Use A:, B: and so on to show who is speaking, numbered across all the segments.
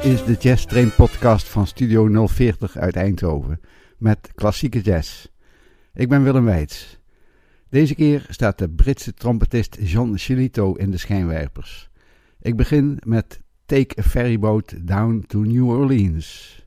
A: Dit is de Jazz Train podcast van Studio 040 uit Eindhoven met klassieke jazz. Ik ben Willem Weits. Deze keer staat de Britse trompetist John Chilito in de schijnwerpers. Ik begin met Take a Ferryboat Down to New Orleans.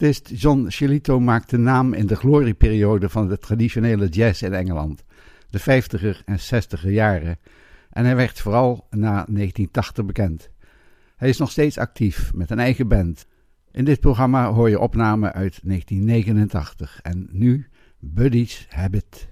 A: Trompetist John Sciolito maakte naam in de glorieperiode van de traditionele jazz in Engeland, de 50er en 60er jaren, en hij werd vooral na 1980 bekend. Hij is nog steeds actief met een eigen band. In dit programma hoor je opnamen uit 1989 en nu Buddy's Habit.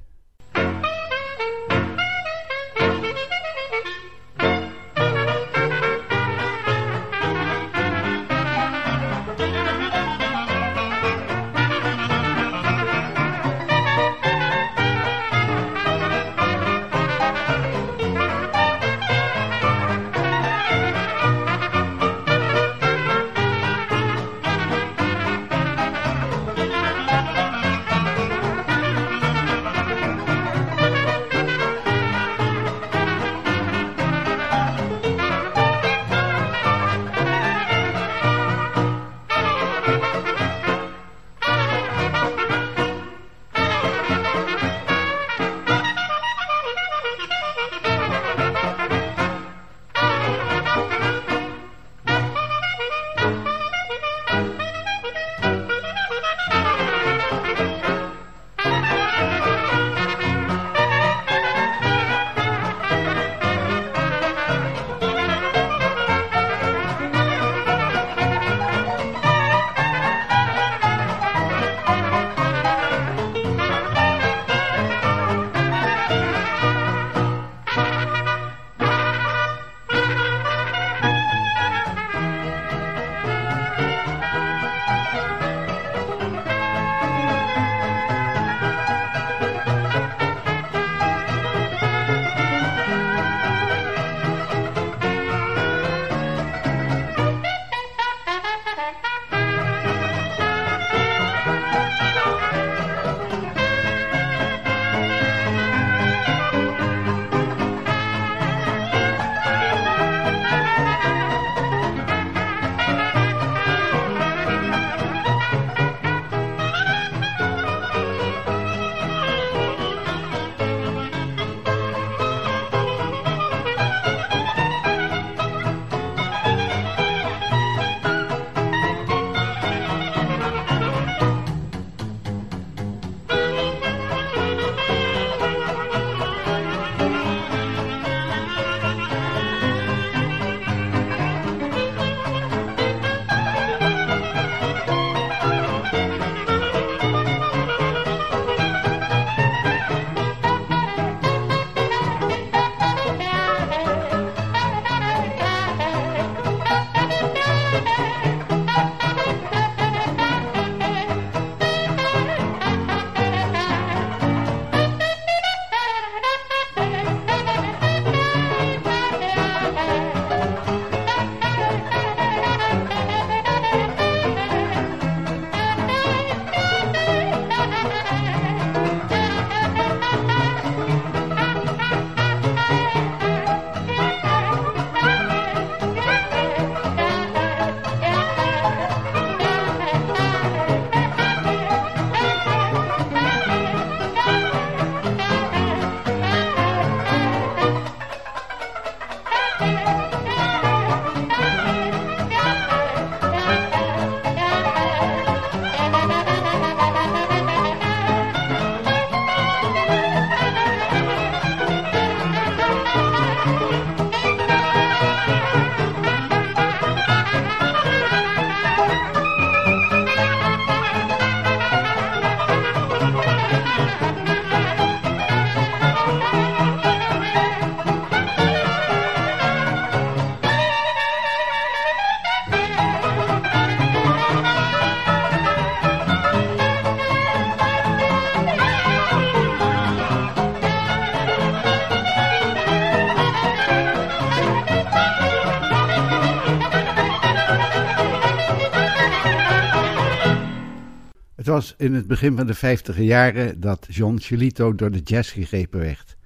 A: was in het begin van de vijftiger jaren dat John Chelito door de jazz gegrepen werd.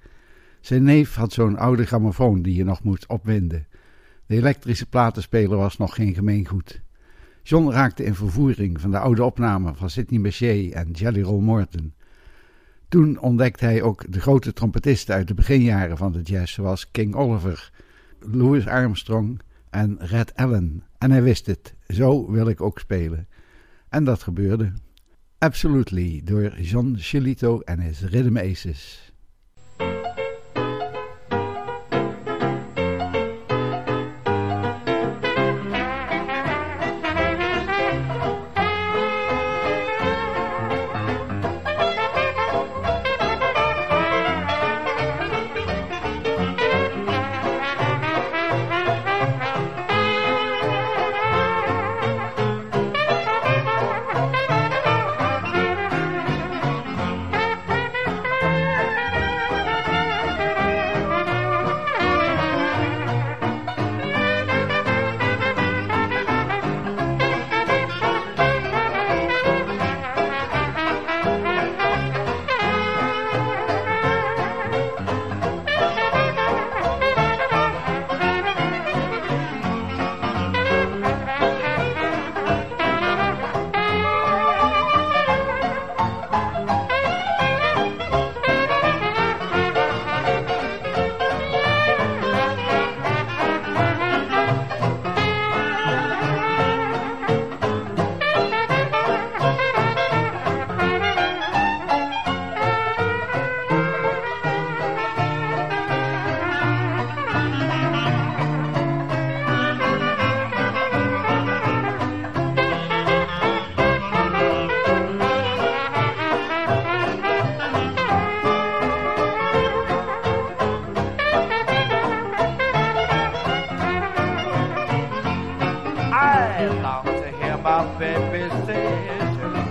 A: Zijn neef had zo'n oude grammofoon die je nog moest opwinden. De elektrische platenspeler was nog geen gemeengoed. John raakte in vervoering van de oude opnamen van Sidney Bechet en Jelly Roll Morton. Toen ontdekte hij ook de grote trompetisten uit de beginjaren van de jazz, zoals King Oliver, Louis Armstrong en Red Allen. En hij wist het, zo wil ik ook spelen. En dat gebeurde. Absolutely door Jean Chilito en his Rhythm Aces.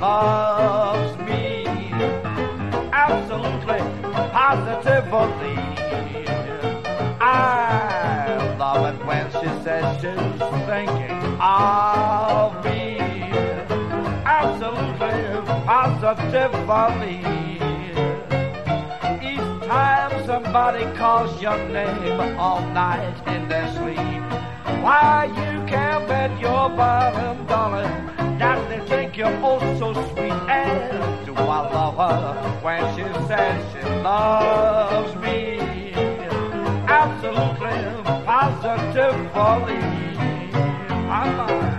B: loves me absolutely, positively. I love it when she says she's thinking of me absolutely, positively. Each time somebody calls your name all night in their sleep, why you can bet your bottom dollar that I think you're oh so sweet. And do I love her when she says she loves me? Absolutely, positively, I'm.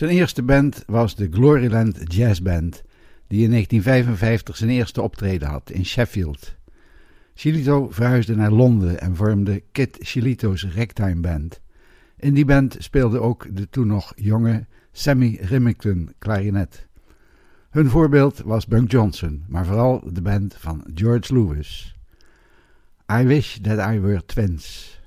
A: Zijn eerste band was de Gloryland Jazz Band, die in 1955 zijn eerste optreden had in Sheffield. Chilito verhuisde naar Londen en vormde Kid Chilito's Ragtime Band. In die band speelde ook de toen nog jonge Sammy Remington klarinet. Hun voorbeeld was Bunk Johnson, maar vooral de band van George Lewis. I Wish That I Were Twins.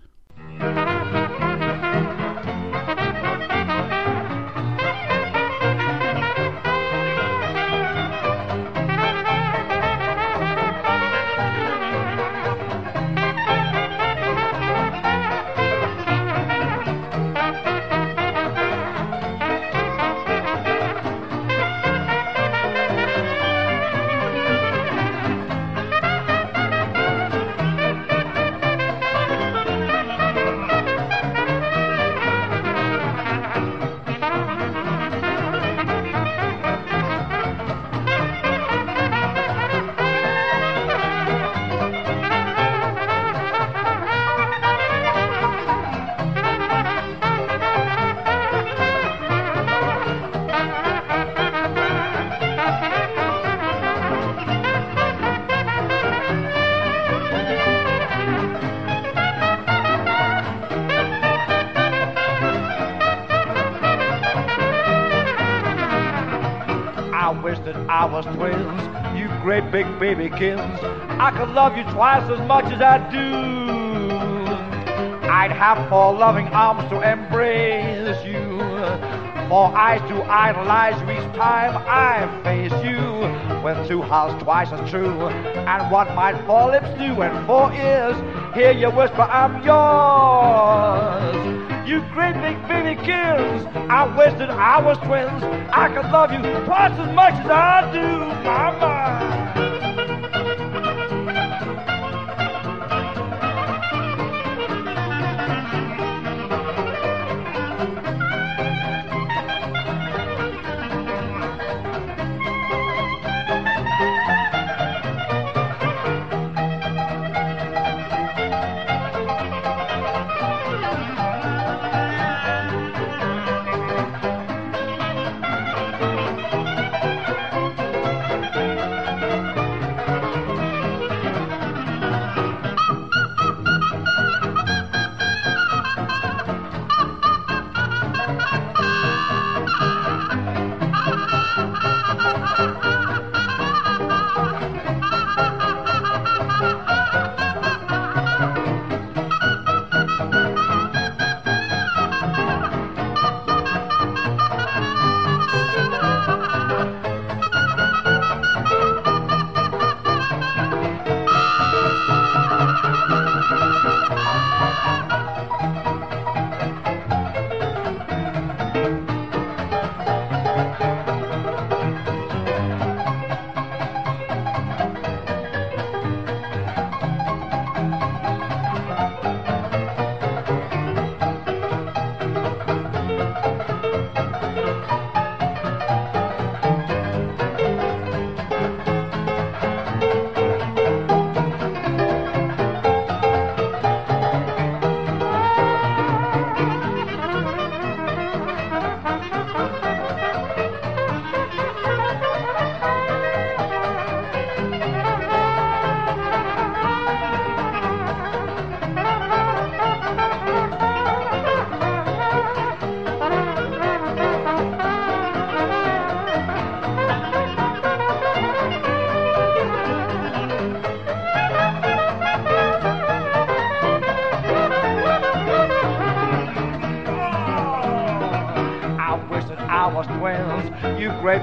B: Big babykins. I could love you twice as much as I do. I'd have four loving arms to embrace you, four eyes to idolize you each time I face you. With two hearts twice as true, and what might four lips do? And four ears hear you whisper, I'm yours. You great big baby kills. I wish that I was twins. I could love you twice as much as I do, mama. you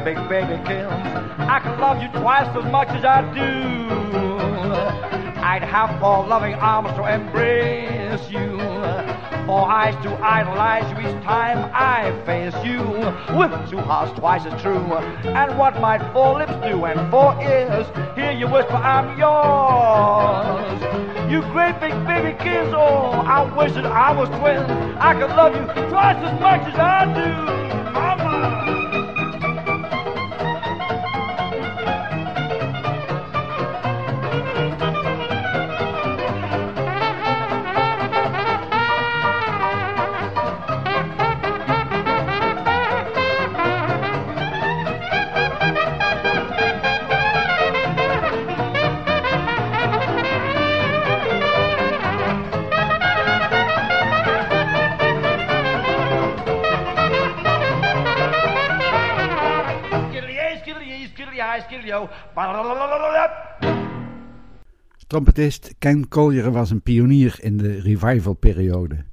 B: big baby kills. I could love you twice as much as I do. I'd have four loving arms to embrace you, four eyes to idolize you each time I face you, with two hearts twice as true. And what might four lips do and four ears hear you whisper, I'm yours. You great big baby kids, oh, I wish that I was twins. I could love you twice as much as I do,
A: Trompetist Ken Collier was een pionier in de revival-periode.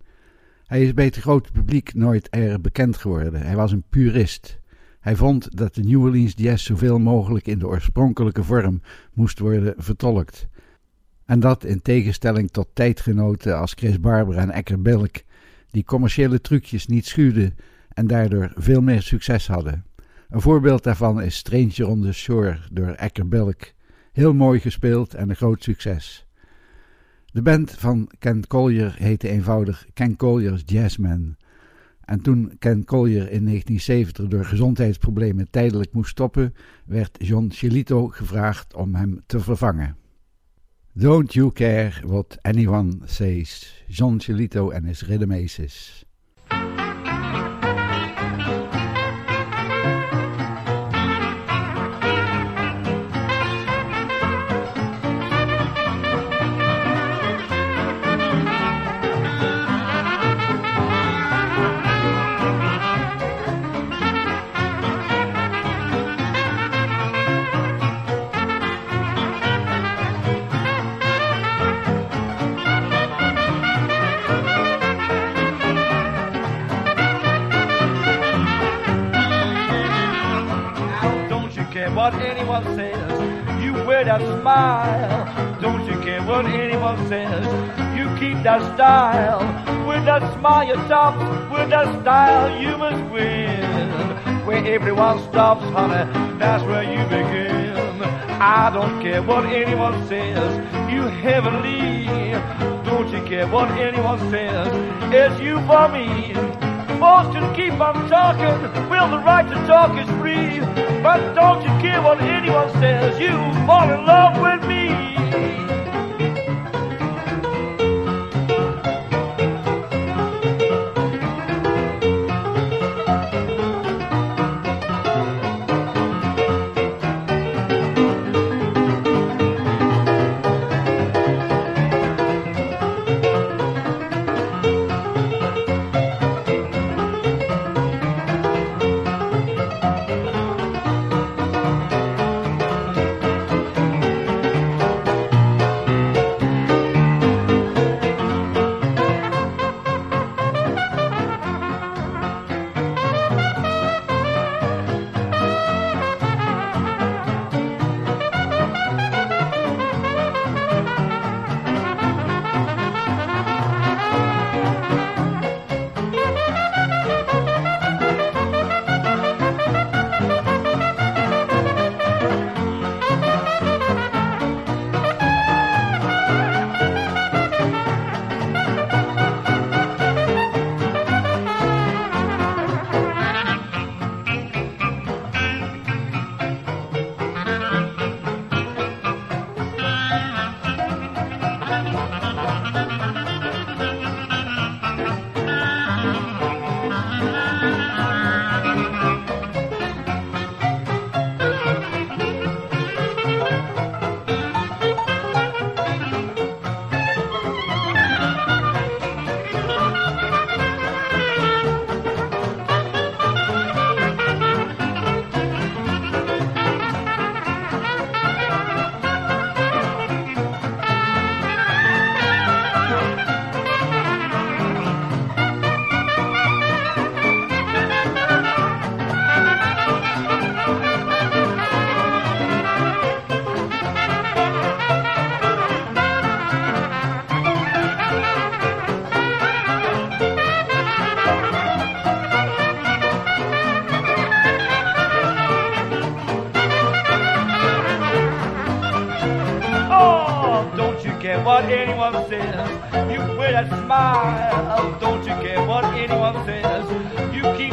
A: Hij is bij het grote publiek nooit erg bekend geworden. Hij was een purist. Hij vond dat de New Orleans jazz zoveel mogelijk in de oorspronkelijke vorm moest worden vertolkt. En dat in tegenstelling tot tijdgenoten als Chris Barber en Ecker Bilk, die commerciële trucjes niet schuwden en daardoor veel meer succes hadden. Een voorbeeld daarvan is Stranger on the Shore door Ecker Bilk. Heel mooi gespeeld en een groot succes. De band van Ken Collier heette eenvoudig Ken Collier's Jazzmen. En toen Ken Collier in 1970 door gezondheidsproblemen tijdelijk moest stoppen, werd John Chilito gevraagd om hem te vervangen. Don't you care what anyone says, John Chilito en his Rhythm Aces.
B: Smile. Don't you care what anyone says. You keep that style. With that smile you top. With that style you must win. Where everyone stops, honey, that's where you begin. I don't care what anyone says. You heavenly. Don't you care what anyone says. It's you for me forced to keep on talking. Well, the right to talk is free. But don't you care what anyone says? You fall in love with me.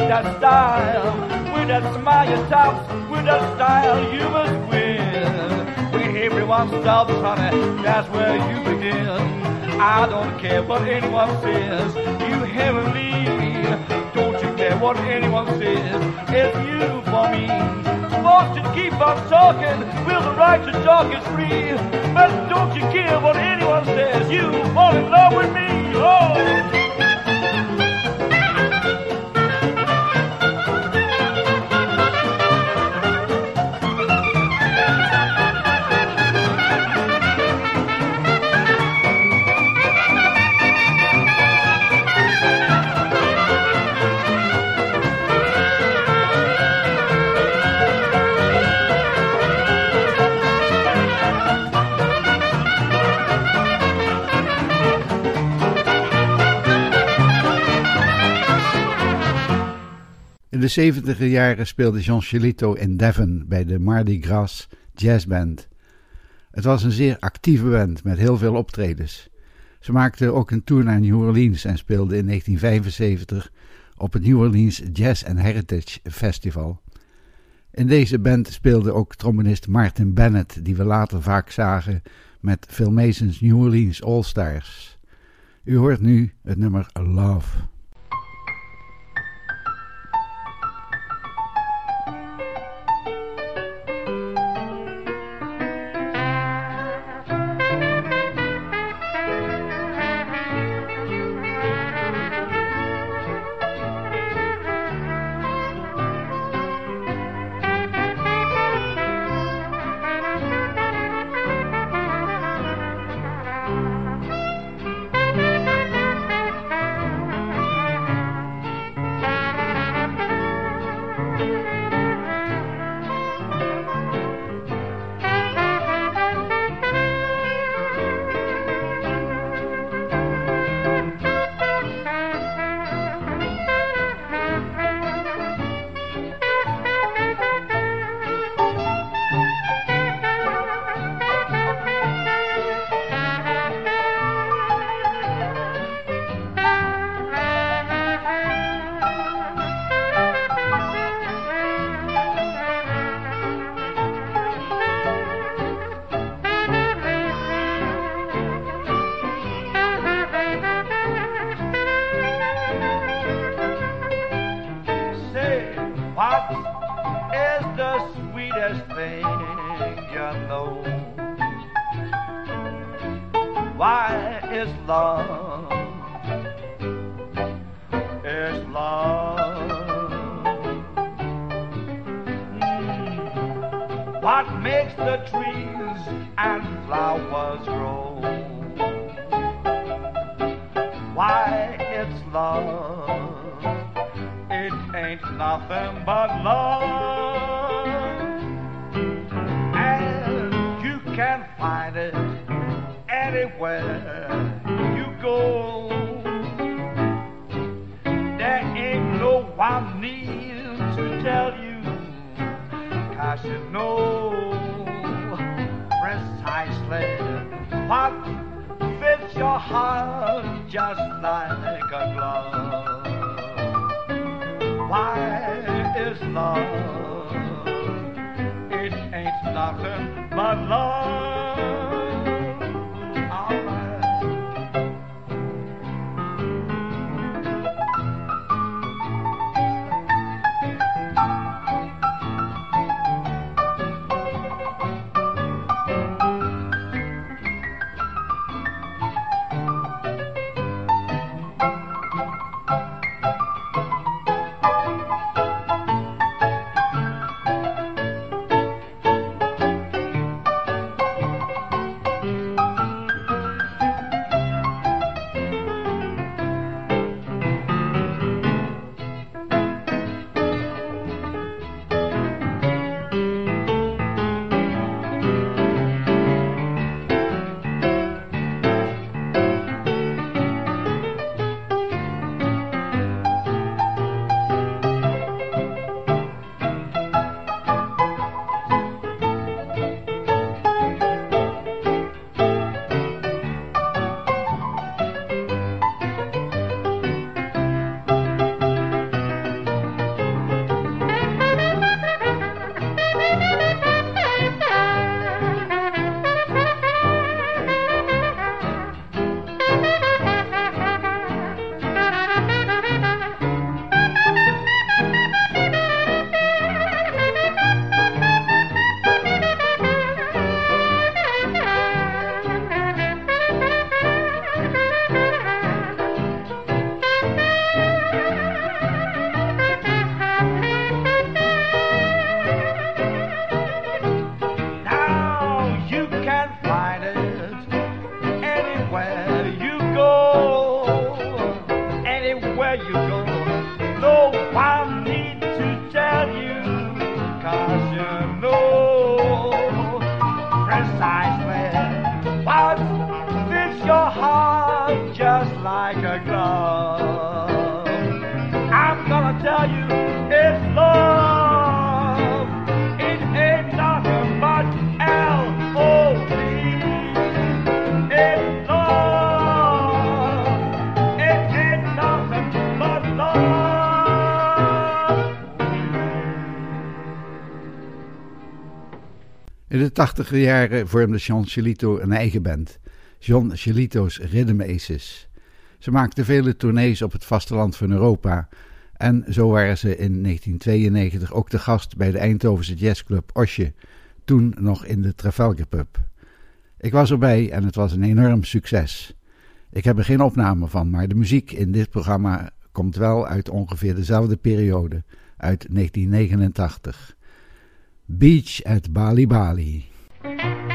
B: That style, with that smile tops, with that style you must win. When everyone stops, honey, that's where you begin. I don't care what anyone says, you heavenly. Don't you care what anyone says, it's you for me forced to keep on talking. Will the right to talk is free. But don't you care what anyone says. You fall in love with me. Oh.
A: In de 70 jaren speelde Jean Chelito in Devon bij de Mardi Gras Jazz Band. Het was een zeer actieve band met heel veel optredens. Ze maakten ook een tour naar New Orleans en speelden in 1975 op het New Orleans Jazz and Heritage Festival. In deze band speelde ook trombonist Martin Bennett, die we later vaak zagen met Phil Mason's New Orleans All Stars. U hoort nu het nummer Love. Tachtiger jaren vormde John Chilito een eigen band, John Chilito's Rhythm Aces. Ze maakten vele tournees op het vasteland van Europa en zo waren ze in 1992 ook te gast bij de Eindhovense jazzclub Osje, toen nog in de Trafalgar Pub. Ik was erbij en het was een enorm succes. Ik heb er geen opname van, maar de muziek in dit programma komt wel uit ongeveer dezelfde periode, uit 1989. Beach at Bali Bali.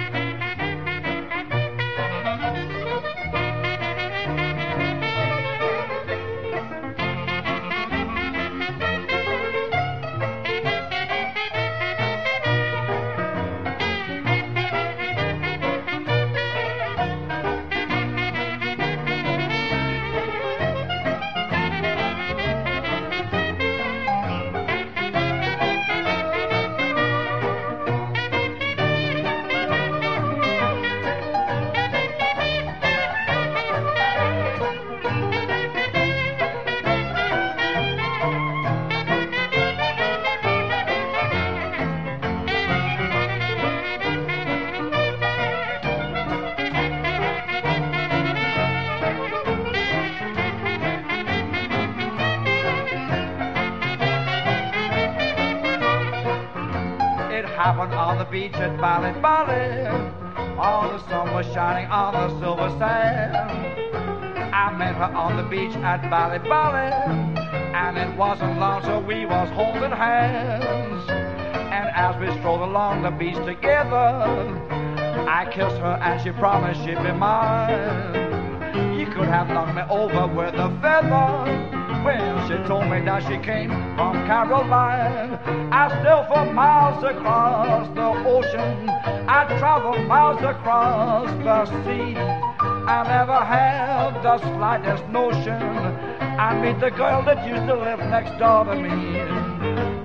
B: Shining on the silver sand. I met her on the beach at Bali Bali. And it wasn't long till we was holding hands. And as we strolled along the beach together, I kissed her and she promised she'd be mine. You could have knocked me over with a feather. When she told me that she came from Caroline, I still for miles across the ocean. I traveled miles across the sea. I never had the slightest notion I meet the girl that used to live next door to me.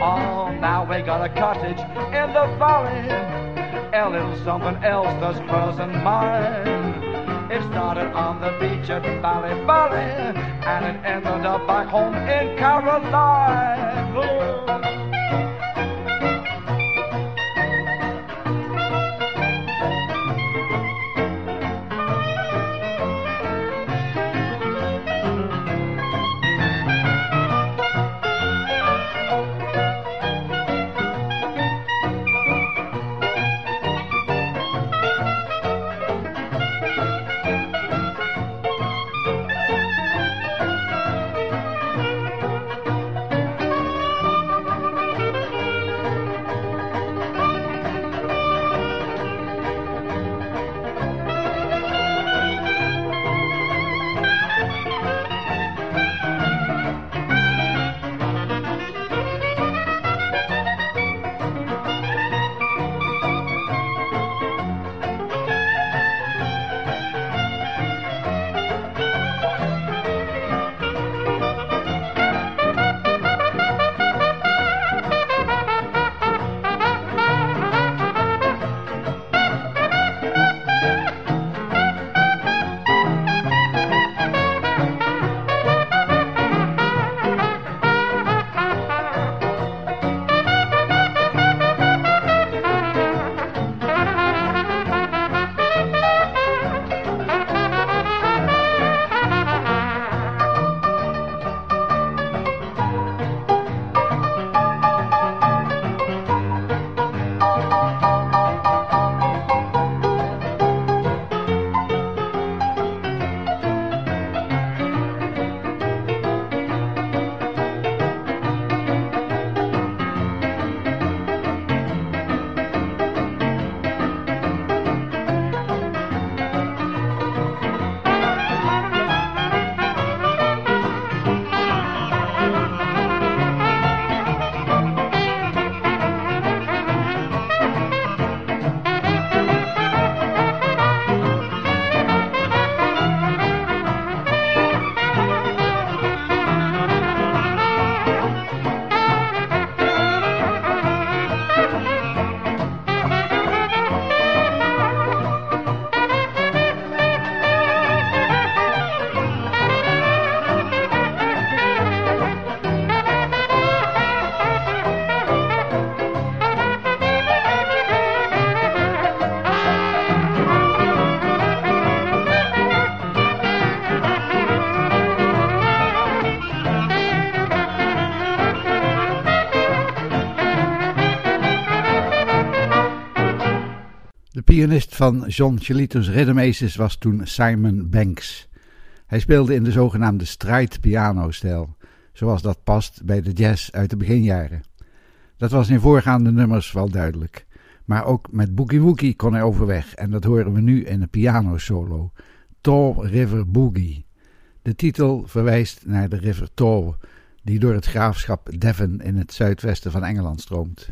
B: Oh, now we got a cottage in the valley. A little something else hers and mine. It started on the beach at Bali Bali, and it ended up back home in Caroline.
A: Pianist van John Chilito's Rhythm was toen Simon Banks. Hij speelde in de zogenaamde stride piano-stijl, zoals dat past bij de jazz uit de beginjaren. Dat was in voorgaande nummers wel duidelijk. Maar ook met Boogie Woogie kon hij overweg en dat horen we nu in een piano-solo. Tall River Boogie. De titel verwijst naar de river Tall, die door het graafschap Devon in het zuidwesten van Engeland stroomt.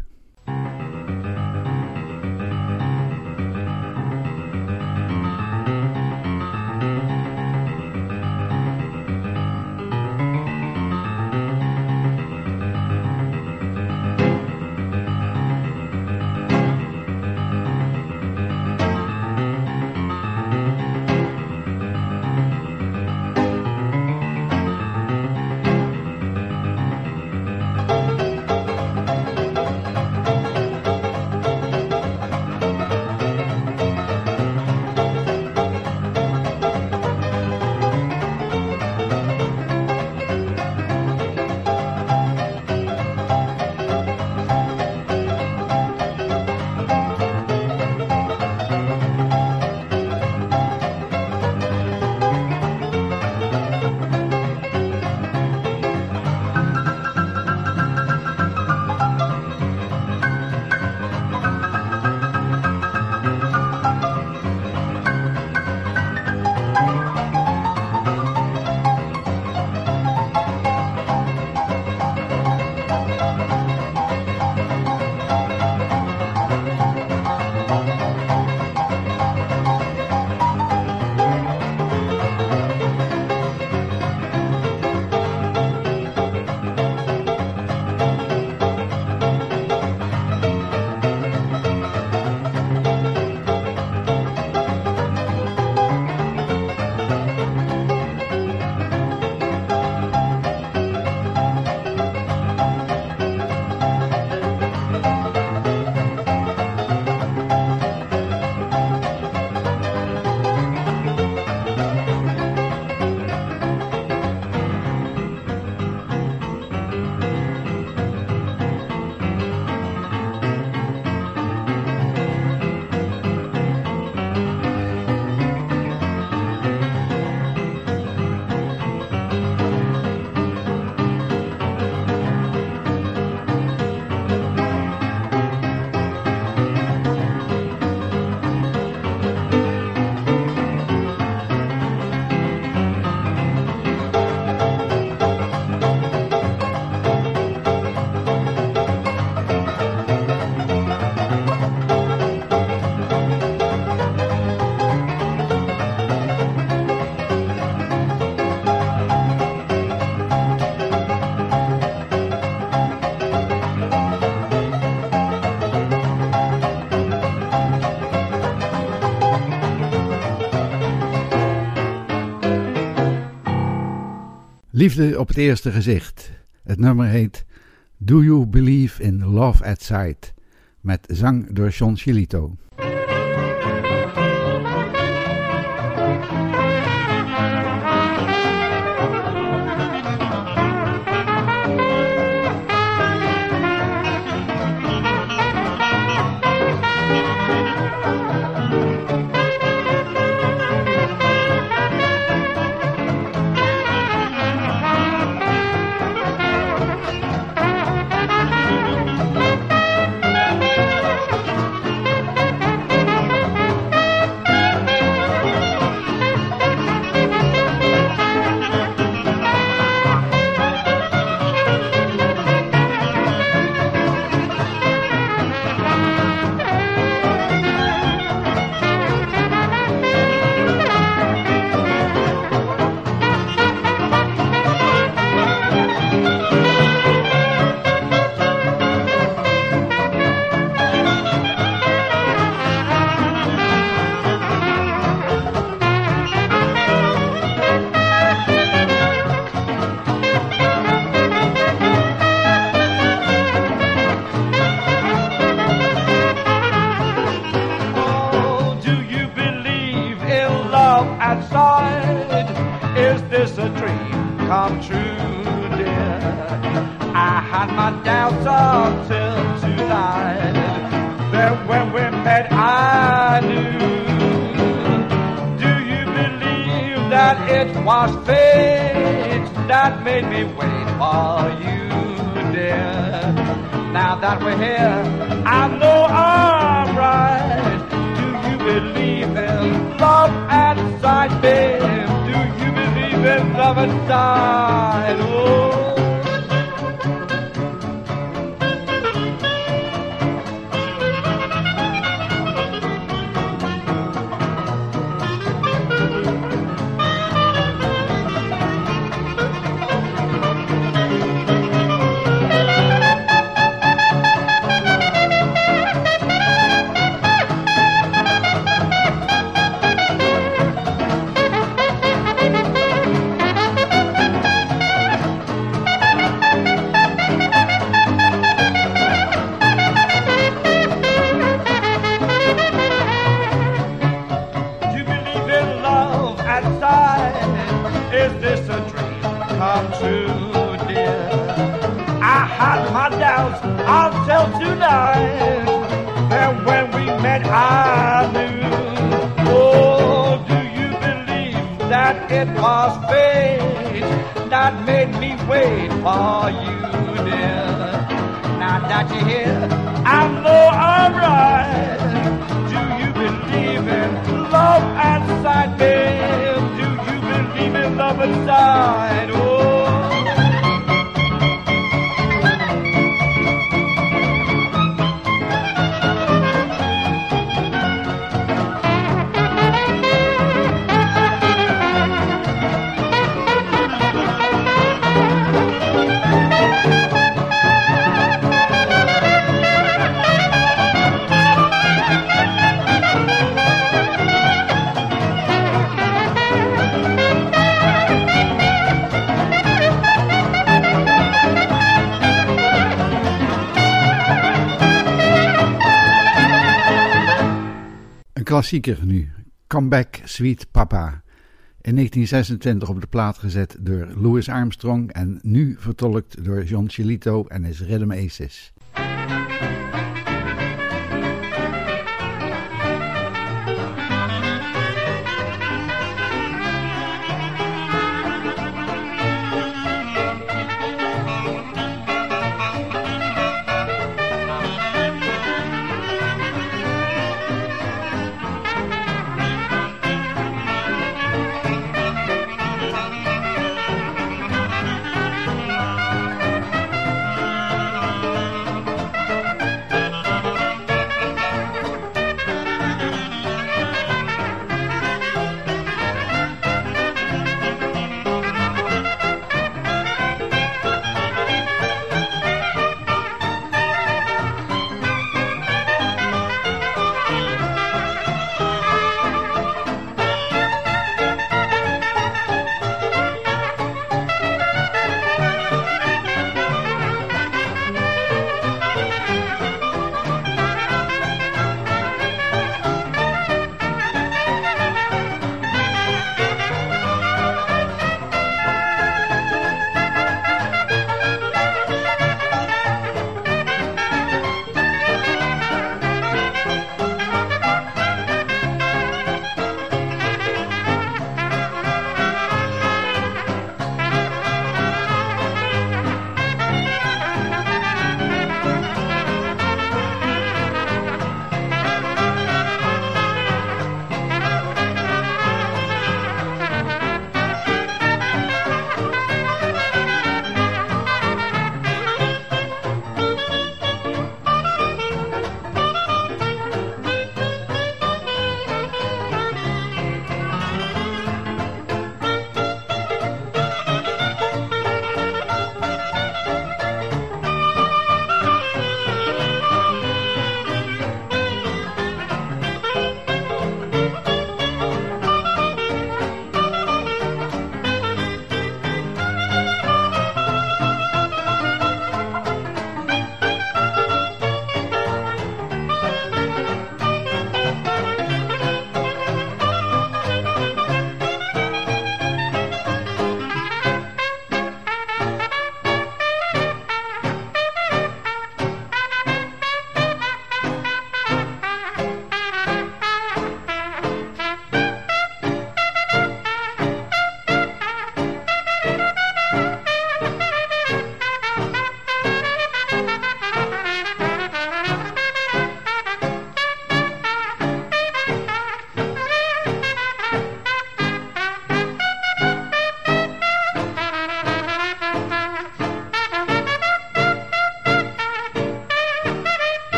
A: Liefde op het eerste gezicht. Het nummer heet Do You Believe in Love at Sight? Met zang door John Chilito.
B: Made me wait for you, dear. Now that we're here, I know I'm right. Do you believe in love at sight, babe? Do you believe in love at sight? Oh.
A: Klassieker nu. Comeback Sweet Papa. In 1926 op de plaat gezet door Louis Armstrong en nu vertolkt door John Chilito en his Rhythm Aces.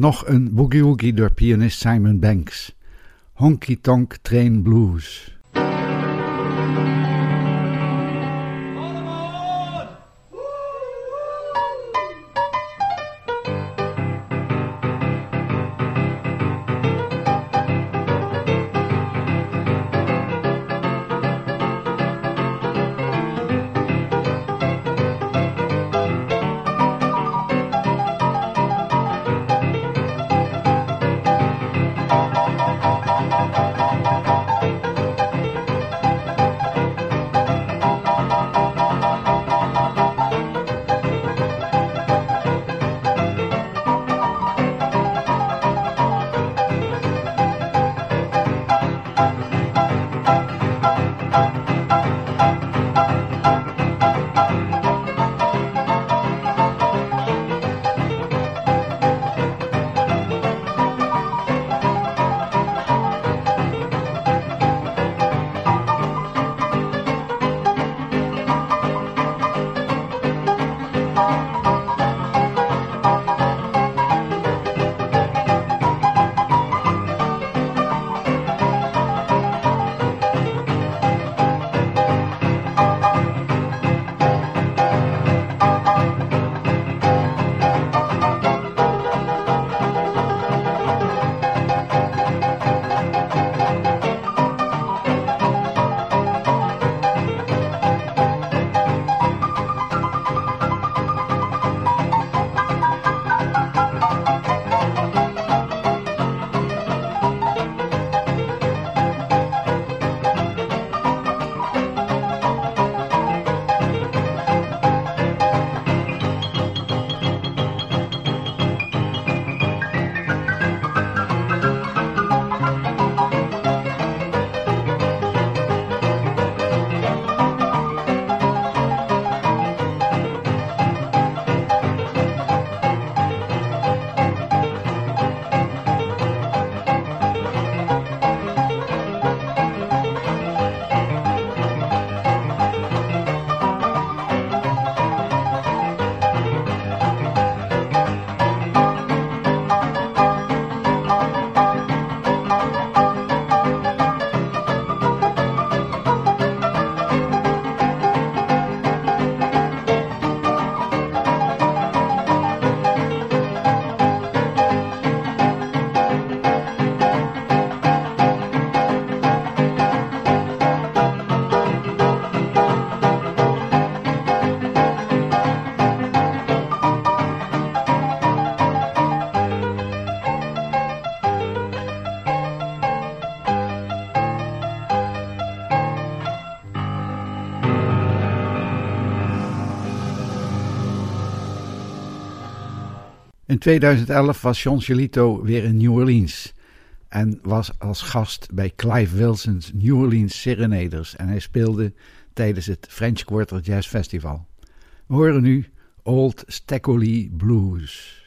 A: Nog een boogie-woogie door pianist Simon Banks. Honky Tonk Train Blues. 2011 was John Chelito weer in New Orleans en was als gast bij Clive Wilson's New Orleans Serenaders en hij speelde tijdens het French Quarter Jazz Festival. We horen nu Old Stackley Blues.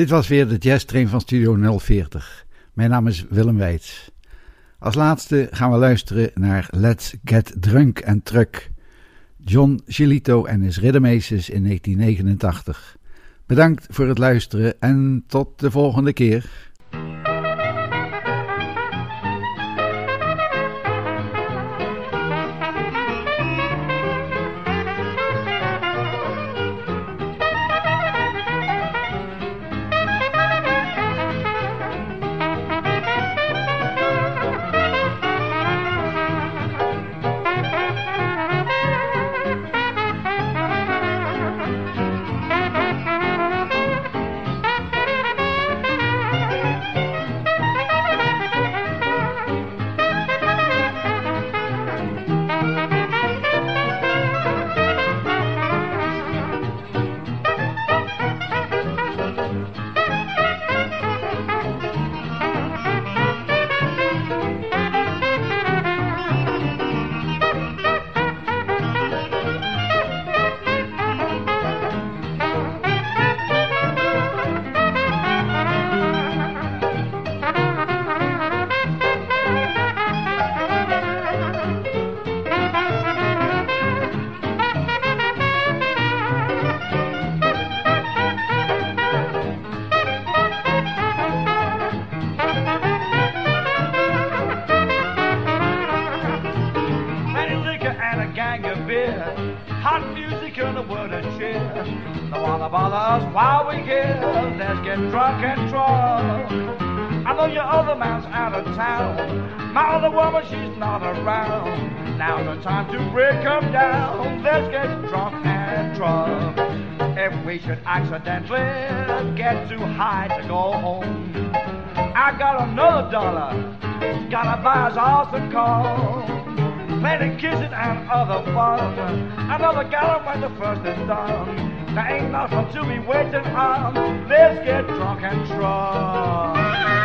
A: Dit was weer de Jazz Train van Studio 040. Mijn naam is Willem Weits. Als laatste gaan we luisteren naar Let's Get Drunk and Truck. John Gilito en his Riddermeesters in 1989. Bedankt voor het luisteren en tot de volgende keer.
B: hot music and a word of cheer. No one bother us while we give. Let's get drunk and drunk. I know your other man's out of town. My other woman, she's not around. Now's the time to break them down. Let's get drunk and drunk. If we should accidentally get too high to go home, I got another dollar. Gotta buy us all some coal. Plenty kissing and other fun. Another gallon when the first is done. There ain't nothing to be waiting on. Let's get drunk and drunk.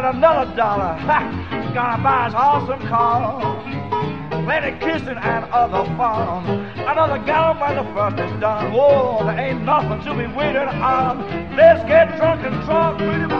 B: Got another dollar. Ha, gonna buy us all some corn. Plenty kissing and other fun. Another gallon when the first is done. Whoa, there ain't nothing to be waiting on. Let's get drunk and drunk, pretty.